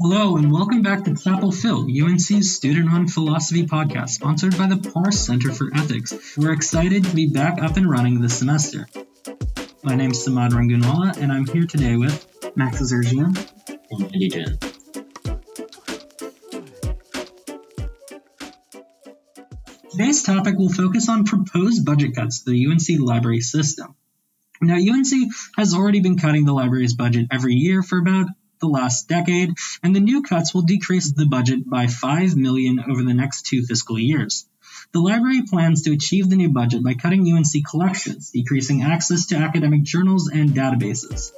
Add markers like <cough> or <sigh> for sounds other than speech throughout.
Hello, and welcome back to Chapel Phil, UNC's student run philosophy podcast, sponsored by the Parr Center for Ethics. We're excited to be back up and running this semester. My name is Samad Rangunwala, and I'm here today with Max Azergian and Andy Jin. Today's topic will focus on proposed budget cuts to the UNC library system. Now, UNC has already been cutting the library's budget every year for about the last decade, and the new cuts will decrease the budget by 5 million over the next two fiscal years. The library plans to achieve the new budget by cutting UNC collections, decreasing access to academic journals and databases.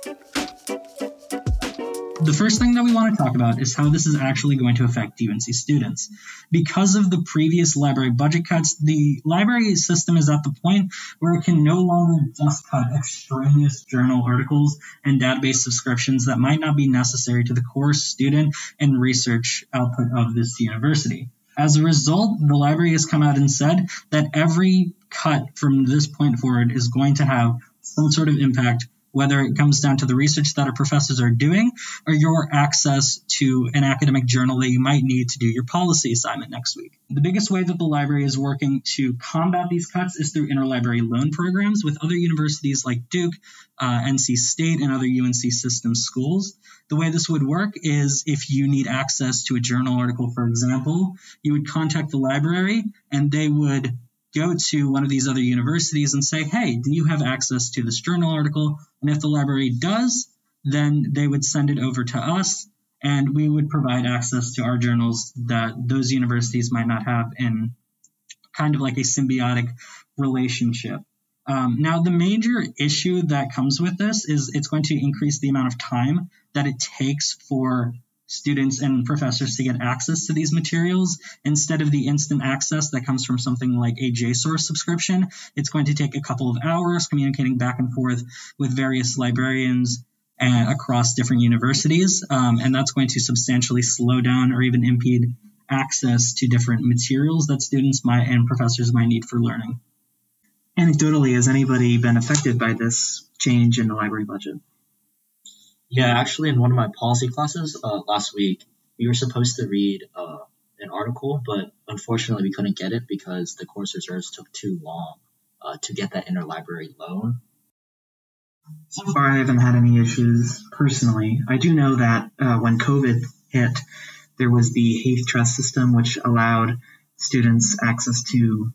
The first thing that we want to talk about is how this is actually going to affect UNC students. Because of the previous library budget cuts, the library system is at the point where it can no longer just cut extraneous journal articles and database subscriptions that might not be necessary to the core student and research output of this university. As a result, the library has come out and said that every cut from this point forward is going to have some sort of impact whether it comes down to the research that our professors are doing or your access to an academic journal that you might need to do your policy assignment next week. The biggest way that the library is working to combat these cuts is through interlibrary loan programs with other universities like Duke, uh, NC State, and other UNC system schools. The way this would work is if you need access to a journal article, for example, you would contact the library and they would go to one of these other universities and say, hey, do you have access to this journal article? And if the library does, then they would send it over to us and we would provide access to our journals that those universities might not have in kind of like a symbiotic relationship. Um, now, the major issue that comes with this is it's going to increase the amount of time that it takes for students and professors to get access to these materials instead of the instant access that comes from something like a JSTOR subscription. It's going to take a couple of hours communicating back and forth with various librarians uh, across different universities, um, and that's going to substantially slow down or even impede access to different materials that students might and professors might need for learning. Anecdotally, has anybody been affected by this change in the library budget? Yeah, actually, in one of my policy classes uh, last week, we were supposed to read uh, an article, but unfortunately, we couldn't get it because the course reserves took too long uh, to get that interlibrary loan. So far, I haven't had any issues personally. I do know that uh, when COVID hit, there was the HathiTrust system, which allowed students access to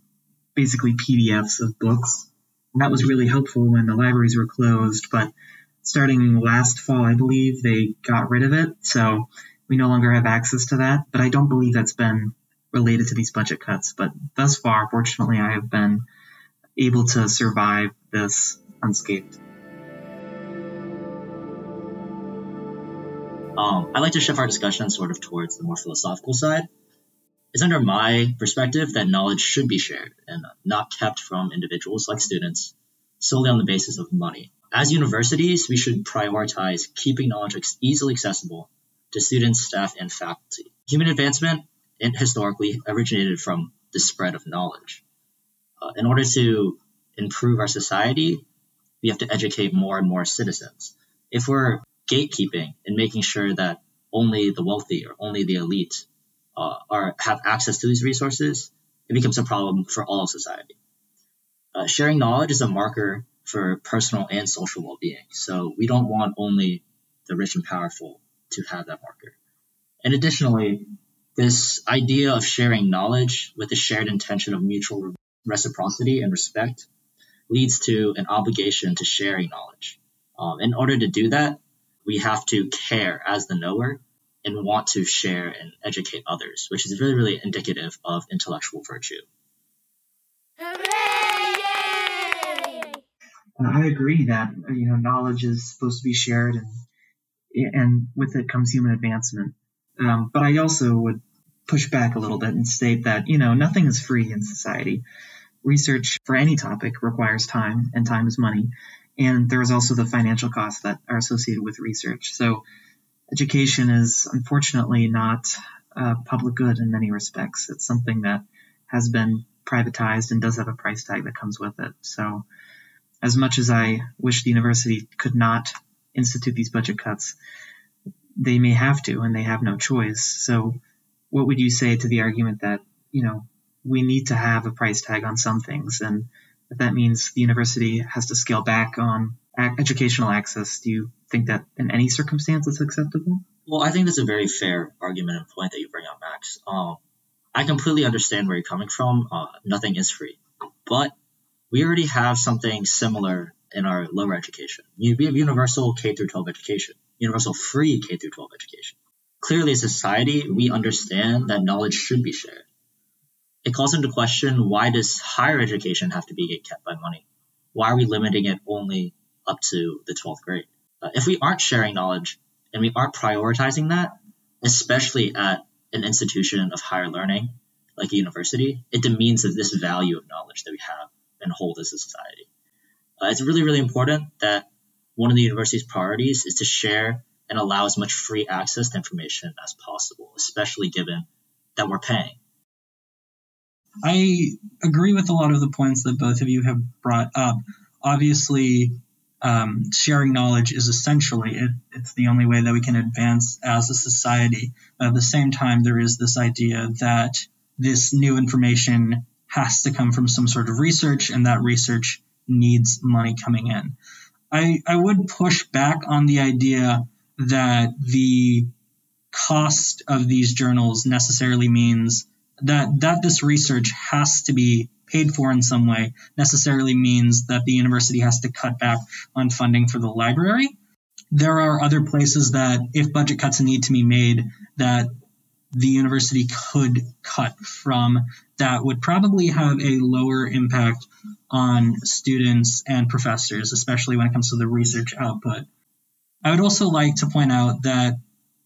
basically PDFs of books. And that was really helpful when the libraries were closed, but starting last fall, I believe, they got rid of it. So we no longer have access to that. But I don't believe that's been related to these budget cuts. But thus far, fortunately, I have been able to survive this unscathed. Um, I'd like to shift our discussion sort of towards the more philosophical side. It's under my perspective that knowledge should be shared and not kept from individuals like students solely on the basis of money. As universities, we should prioritize keeping knowledge easily accessible to students, staff, and faculty. Human advancement historically originated from the spread of knowledge. Uh, in order to improve our society, we have to educate more and more citizens. If we're gatekeeping and making sure that only the wealthy or only the elite uh, are have access to these resources, it becomes a problem for all of society. Uh, sharing knowledge is a marker for personal and social well-being. So we don't want only the rich and powerful to have that marker. And additionally, this idea of sharing knowledge with the shared intention of mutual reciprocity and respect leads to an obligation to sharing knowledge. Um, in order to do that, we have to care as the knower and want to share and educate others, which is really, really indicative of intellectual virtue. I agree that you know knowledge is supposed to be shared, and and with it comes human advancement. Um, but I also would push back a little bit and state that you know nothing is free in society. Research for any topic requires time, and time is money. And there is also the financial costs that are associated with research. So education is unfortunately not a public good in many respects. It's something that has been privatized and does have a price tag that comes with it. So as much as I wish the university could not institute these budget cuts, they may have to and they have no choice. So, what would you say to the argument that, you know, we need to have a price tag on some things and if that means the university has to scale back on educational access, do you think that in any circumstance it's acceptable? Well, I think that's a very fair argument and point that you bring up, Max. Um, I completely understand where you're coming from. Uh, nothing is free, but we already have something similar in our lower education. We have universal K through 12 education, universal free K through 12 education. Clearly, as a society, we understand that knowledge should be shared. It calls into question why does higher education have to be kept by money? Why are we limiting it only up to the 12th grade? Uh, if we aren't sharing knowledge and we aren't prioritizing that, especially at an institution of higher learning like a university, it demeans this value of knowledge that we have and hold as a society. Uh, it's really, really important that one of the university's priorities is to share and allow as much free access to information as possible, especially given that we're paying. I agree with a lot of the points that both of you have brought up. Obviously, um, sharing knowledge is essentially it, it's the only way that we can advance as a society. But at the same time, there is this idea that this new information has to come from some sort of research, and that research needs money coming in. I, I would push back on the idea that the cost of these journals necessarily means that that this research has to be paid for in some way necessarily means that the university has to cut back on funding for the library. There are other places that if budget cuts need to be made that the university could cut from that would probably have a lower impact on students and professors, especially when it comes to the research output. I would also like to point out that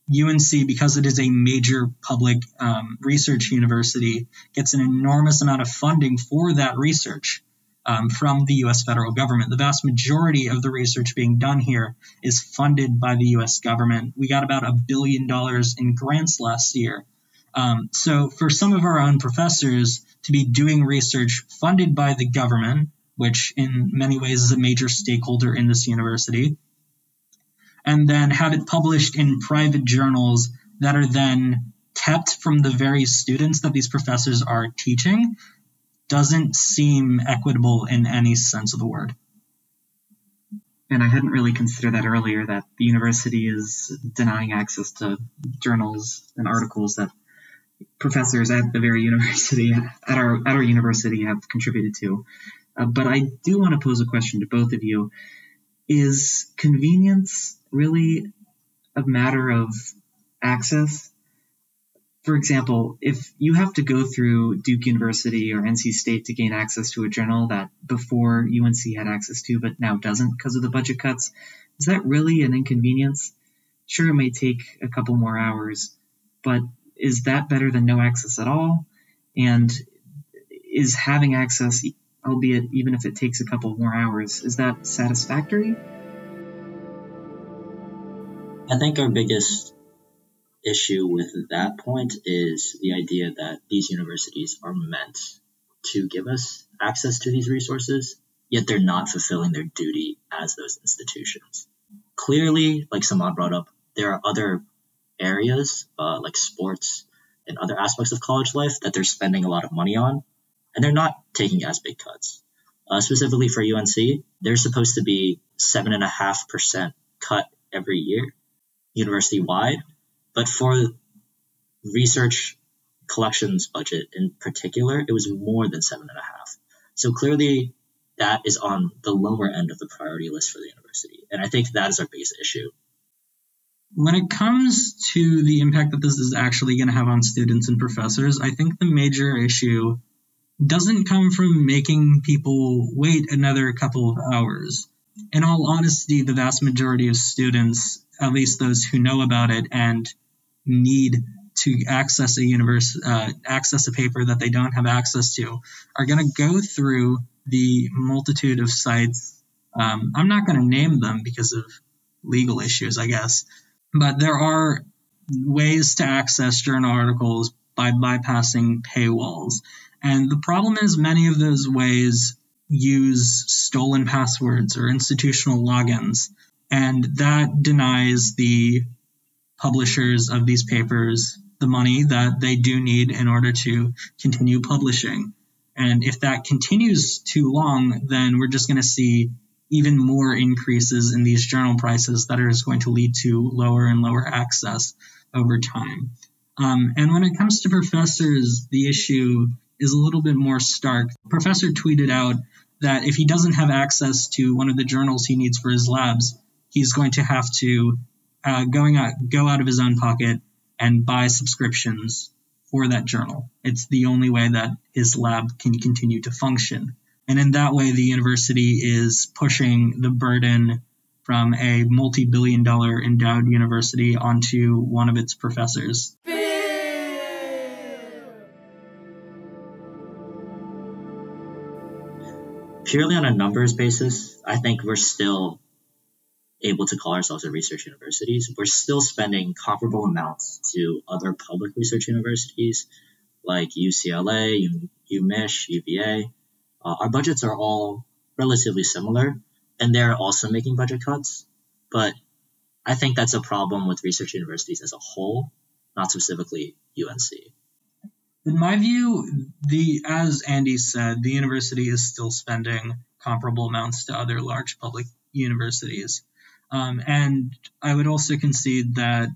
UNC, because it is a major public um, research university, gets an enormous amount of funding for that research um, from the US federal government. The vast majority of the research being done here is funded by the US government. We got about a billion dollars in grants last year. Um, so, for some of our own professors to be doing research funded by the government, which in many ways is a major stakeholder in this university, and then have it published in private journals that are then kept from the very students that these professors are teaching doesn't seem equitable in any sense of the word. And I hadn't really considered that earlier that the university is denying access to journals and articles that professors at the very <laughs> university at our at our university have contributed to. Uh, but I do want to pose a question to both of you: Is convenience really a matter of access? For example, if you have to go through Duke University or NC State to gain access to a journal that before UNC had access to but now doesn't because of the budget cuts, is that really an inconvenience? Sure, it may take a couple more hours, but is that better than no access at all? And is having access, albeit even if it takes a couple more hours, is that satisfactory? I think our biggest issue with that point is the idea that these universities are meant to give us access to these resources, yet they're not fulfilling their duty as those institutions. Clearly, like Samad brought up, there are other areas uh, like sports and other aspects of college life that they're spending a lot of money on, and they're not taking as big cuts. Uh, specifically for UNC, there's supposed to be seven and a half percent cut every year, university wide, but for research collections budget in particular, it was more than seven and a half. So clearly, that is on the lower end of the priority list for the university, and I think that is our biggest issue when it comes to the impact that this is actually going to have on students and professors, I think the major issue doesn't come from making people wait another couple of hours. In all honesty, the vast majority of students, at least those who know about it and need to access a universe, uh, access a paper that they don't have access to, are going to go through the multitude of sites. Um, I'm not going to name them because of legal issues, I guess but there are ways to access journal articles by bypassing paywalls. And the problem is, many of those ways use stolen passwords or institutional logins, and that denies the publishers of these papers the money that they do need in order to continue publishing. And if that continues too long, then we're just going to see even more increases in these journal prices that are just going to lead to lower and lower access over time. Um, and when it comes to professors, the issue is a little bit more stark. professor tweeted out that if he doesn't have access to one of the journals he needs for his labs, he's going to have to uh, going out, go out of his own pocket and buy subscriptions for that journal. It's the only way that his lab can continue to function. And in that way, the university is pushing the burden from a multi billion dollar endowed university onto one of its professors. Purely on a numbers basis, I think we're still able to call ourselves a research university. We're still spending comparable amounts to other public research universities like UCLA, UMich, UVA. Uh, our budgets are all relatively similar, and they're also making budget cuts. But I think that's a problem with research universities as a whole, not specifically UNC. In my view, the as Andy said, the university is still spending comparable amounts to other large public universities. Um, and I would also concede that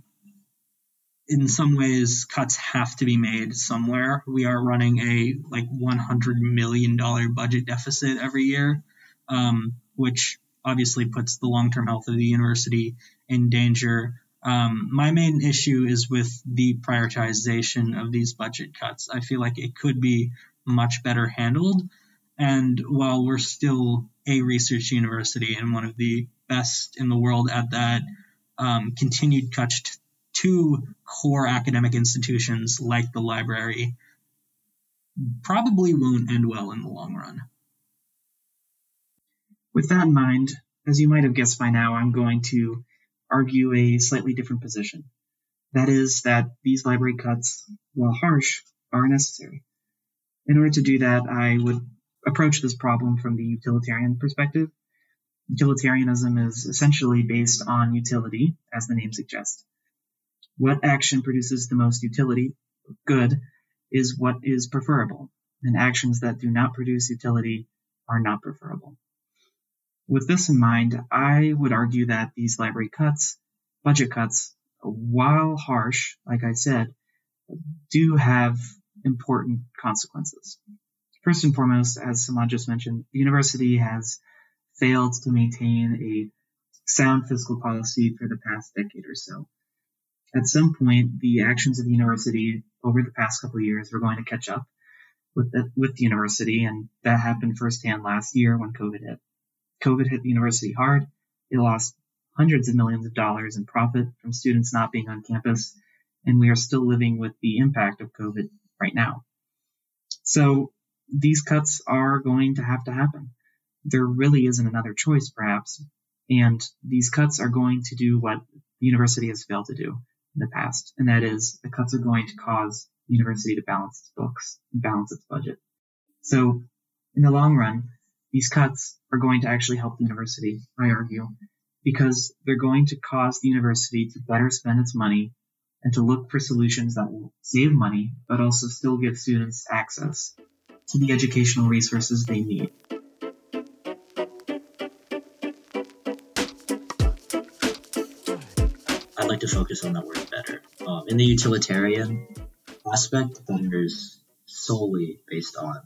in some ways cuts have to be made somewhere. We are running a like 100 million dollar budget deficit every year, um, which obviously puts the long term health of the university in danger. Um, my main issue is with the prioritization of these budget cuts. I feel like it could be much better handled. And while we're still a research university and one of the best in the world at that, um, continued cuts to core academic institutions like the library probably won't end well in the long run. With that in mind, as you might have guessed by now, I'm going to argue a slightly different position. That is, that these library cuts, while harsh, are necessary. In order to do that, I would approach this problem from the utilitarian perspective. Utilitarianism is essentially based on utility, as the name suggests. What action produces the most utility, good, is what is preferable, and actions that do not produce utility are not preferable. With this in mind, I would argue that these library cuts, budget cuts, while harsh, like I said, do have important consequences. First and foremost, as Samad just mentioned, the university has failed to maintain a sound fiscal policy for the past decade or so. At some point, the actions of the university over the past couple of years were going to catch up with the, with the university, and that happened firsthand last year when COVID hit. COVID hit the university hard. It lost hundreds of millions of dollars in profit from students not being on campus, and we are still living with the impact of COVID right now. So these cuts are going to have to happen. There really isn't another choice, perhaps, and these cuts are going to do what the university has failed to do in the past, and that is the cuts are going to cause the university to balance its books and balance its budget. So in the long run, these cuts are going to actually help the university, I argue, because they're going to cause the university to better spend its money and to look for solutions that will save money, but also still give students access to the educational resources they need. To focus on that word better. Um, in the utilitarian aspect, better is solely based on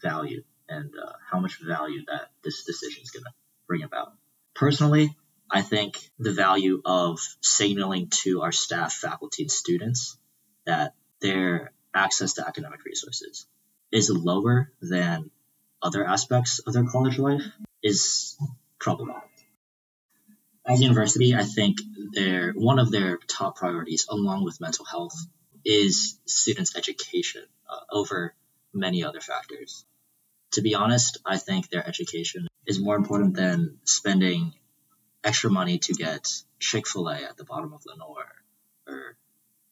value and uh, how much value that this decision is going to bring about. Personally, I think the value of signaling to our staff, faculty, and students that their access to academic resources is lower than other aspects of their college life is problematic. As a university, I think their one of their top priorities, along with mental health, is students' education uh, over many other factors to be honest, I think their education is more important than spending extra money to get Chick fil A at the bottom of Lenoir or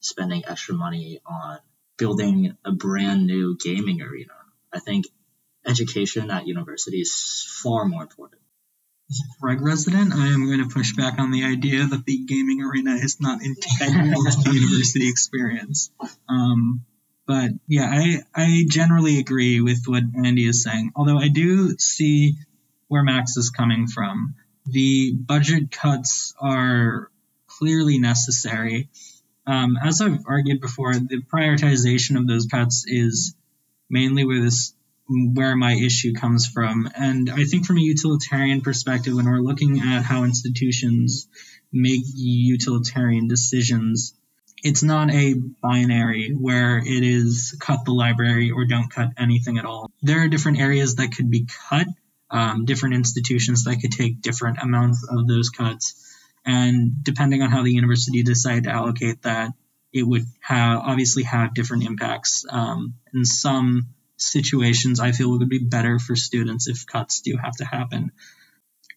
spending extra money on building a brand new gaming arena. I think education at university is far more important. As a Craige resident, I am going to push back on the idea that the gaming arena is not integral to the university experience. Um, but yeah, I, I generally agree with what Andy is saying. Although I do see where Max is coming from. The budget cuts are clearly necessary. Um, as I've argued before, the prioritization of those cuts is mainly where this where my issue comes from. And I think from a utilitarian perspective, when we're looking at how institutions make utilitarian decisions, it's not a binary where it is cut the library or don't cut anything at all. There are different areas that could be cut, um, different institutions that could take different amounts of those cuts. And depending on how the university decide to allocate that, it would have obviously have different impacts. Um, in some situations, I feel would be better for students if cuts do have to happen.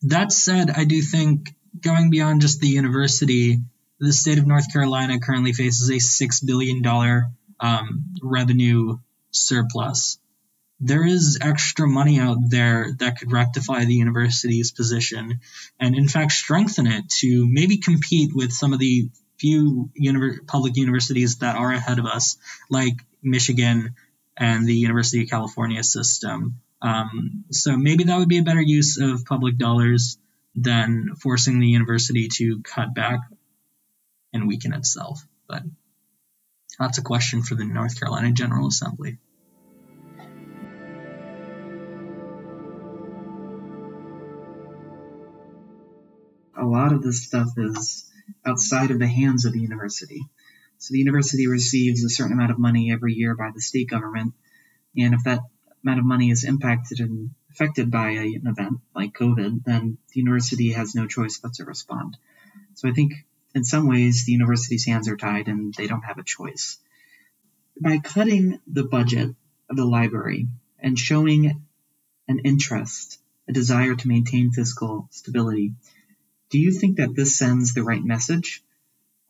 That said, I do think going beyond just the university, the state of North Carolina currently faces a $6 billion um, revenue surplus. There is extra money out there that could rectify the university's position and, in fact, strengthen it to maybe compete with some of the few univer- public universities that are ahead of us, like Michigan and the University of California system. Um, so maybe that would be a better use of public dollars than forcing the university to cut back and weaken itself. But that's a question for the North Carolina General Assembly. A lot of this stuff is outside of the hands of the university. So the university receives a certain amount of money every year by the state government, and if that amount of money is impacted and affected by an event like COVID, then the university has no choice but to respond. So I think in some ways the university's hands are tied and they don't have a choice. By cutting the budget of the library and showing an interest, a desire to maintain fiscal stability, do you think that this sends the right message?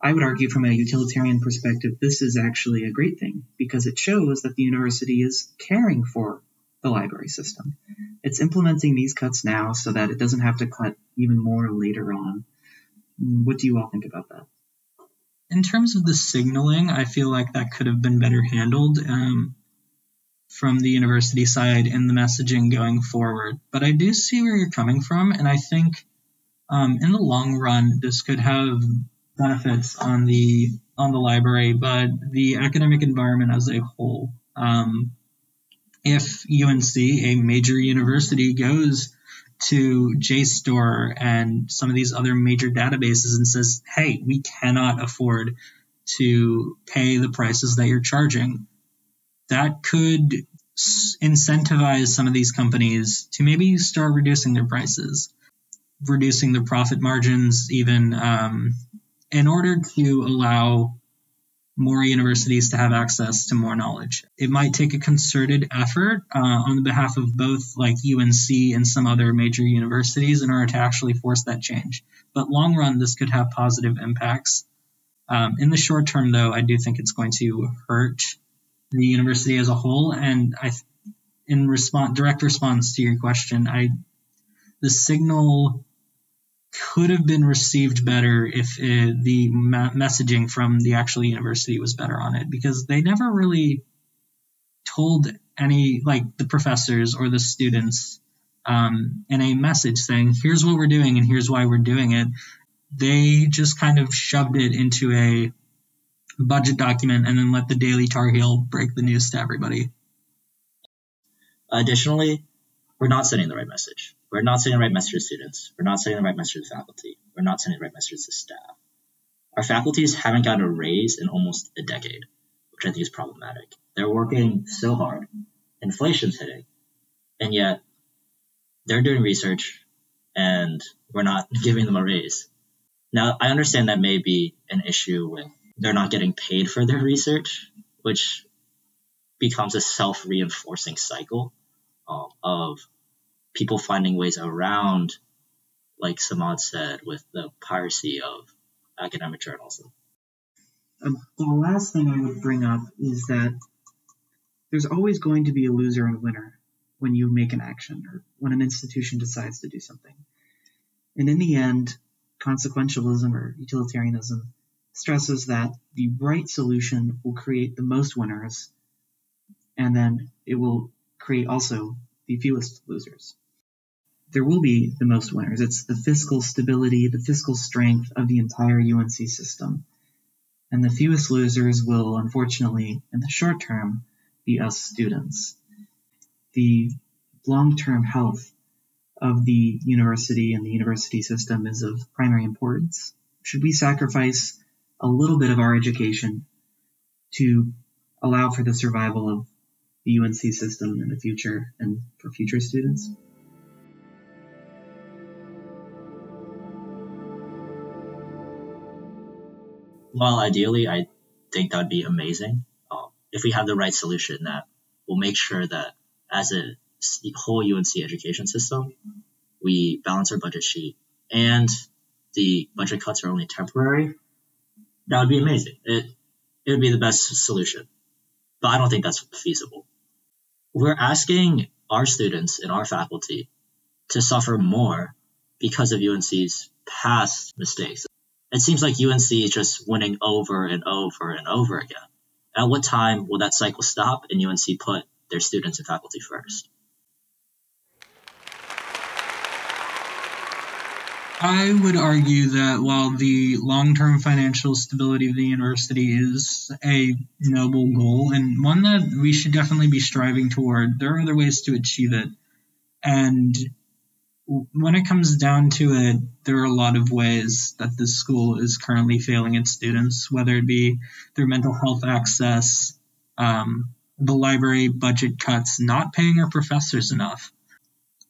I would argue from a utilitarian perspective, this is actually a great thing because it shows that the university is caring for the library system. It's implementing these cuts now so that it doesn't have to cut even more later on. What do you all think about that? In terms of the signaling, I feel like that could have been better handled um, from the university side in the messaging going forward. But I do see where you're coming from, and I think um, in the long run, this could have benefits on the on the library, but the academic environment as a whole. Um, if UNC, a major university, goes to JSTOR and some of these other major databases and says, hey, we cannot afford to pay the prices that you're charging, that could incentivize some of these companies to maybe start reducing their prices, reducing their profit margins, even um, in order to allow more universities to have access to more knowledge. It might take a concerted effort uh, on the behalf of both like UNC and some other major universities in order to actually force that change. But long run, this could have positive impacts. Um, in the short term, though, I do think it's going to hurt the university as a whole. And I, in response, direct response to your question, I, the signal could have been received better if it, uh, the ma- messaging from the actual university was better on it because they never really told any like the professors or the students um, in a message saying here's what we're doing and here's why we're doing it. They just kind of shoved it into a budget document and then let the daily tar heel break the news to everybody. Additionally we're not sending the right message we're not sending the right message to students. We're not sending the right message to faculty. We're not sending the right message to staff. Our faculties haven't gotten a raise in almost a decade, which I think is problematic. They're working so hard. Inflation's hitting. And yet they're doing research and we're not <laughs> giving them a raise. Now, I understand that may be an issue with they're not getting paid for their research, which becomes a self reinforcing cycle um, of people finding ways around, like Samad said, with the piracy of academic journalism. Um, the last thing I would bring up is that there's always going to be a loser and a winner when you make an action or when an institution decides to do something. And in the end, consequentialism or utilitarianism stresses that the right solution will create the most winners, and then it will create also the fewest losers. There will be the most winners. It's the fiscal stability, the fiscal strength of the entire UNC system. And the fewest losers will, unfortunately, in the short term, be us students. The long term health of the university and the university system is of primary importance. Should we sacrifice a little bit of our education to allow for the survival of the UNC system in the future and for future students? Well, ideally, I think that'd be amazing um, if we have the right solution that will make sure that as a whole UNC education system, we balance our budget sheet and the budget cuts are only temporary. That would be amazing. It it would be the best solution, but I don't think that's feasible. We're asking our students and our faculty to suffer more because of UNC's past mistakes. It seems like UNC is just winning over and over and over again. At what time will that cycle stop and UNC put their students and faculty first? I would argue that while the long term financial stability of the university is a noble goal and one that we should definitely be striving toward, there are other ways to achieve it. And when it comes down to it, there are a lot of ways that this school is currently failing its students, whether it be through mental health access, um, the library budget cuts, not paying our professors enough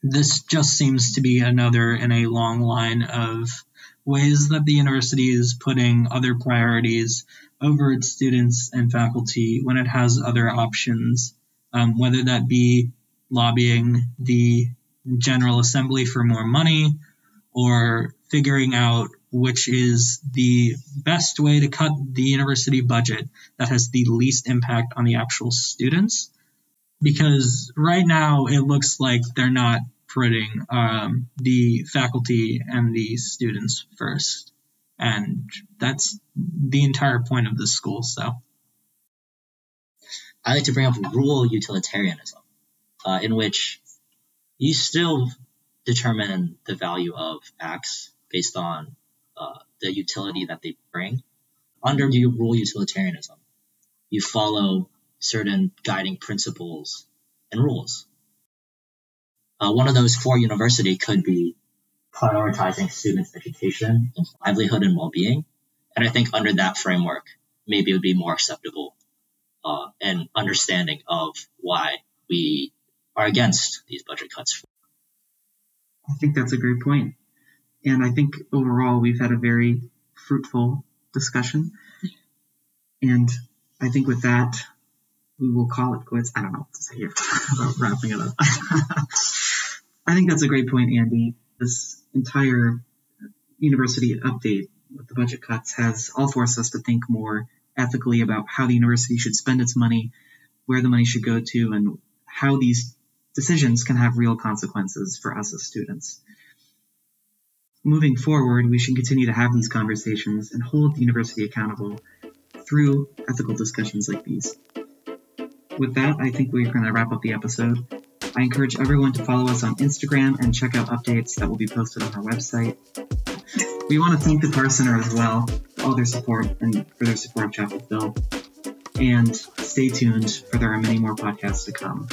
this just seems to be another in a long line of ways that the university is putting other priorities over its students and faculty when it has other options, um, whether that be lobbying the General Assembly for more money or figuring out which is the best way to cut the university budget that has the least impact on the actual students because right now it looks like they're not putting um, the faculty and the students first. And that's the entire point of this school. So, I like to bring up rule utilitarianism, uh, in which you still determine the value of acts based on uh, the utility that they bring. Under rule utilitarianism, you follow certain guiding principles and rules. Uh, one of those for university could be prioritizing students' education, livelihood, and well-being. And I think under that framework, maybe it would be more acceptable uh, and understanding of why we are against these budget cuts. I think that's a great point. And I think overall we've had a very fruitful discussion. And I think with that, we will call it quits. I don't know what to say here <laughs> about wrapping it up. <laughs> I think that's a great point, Andy. This entire university update with the budget cuts has all forced us to think more ethically about how the university should spend its money, where the money should go to, and how these decisions can have real consequences for us as students. Moving forward, we should continue to have these conversations and hold the university accountable through ethical discussions like these. With that, I think we're going to wrap up the episode. I encourage everyone to follow us on Instagram and check out updates that will be posted on our website. We want to thank the Parr Center as well for all their support and for their support of Chapel Phil. And stay tuned for there are many more podcasts to come.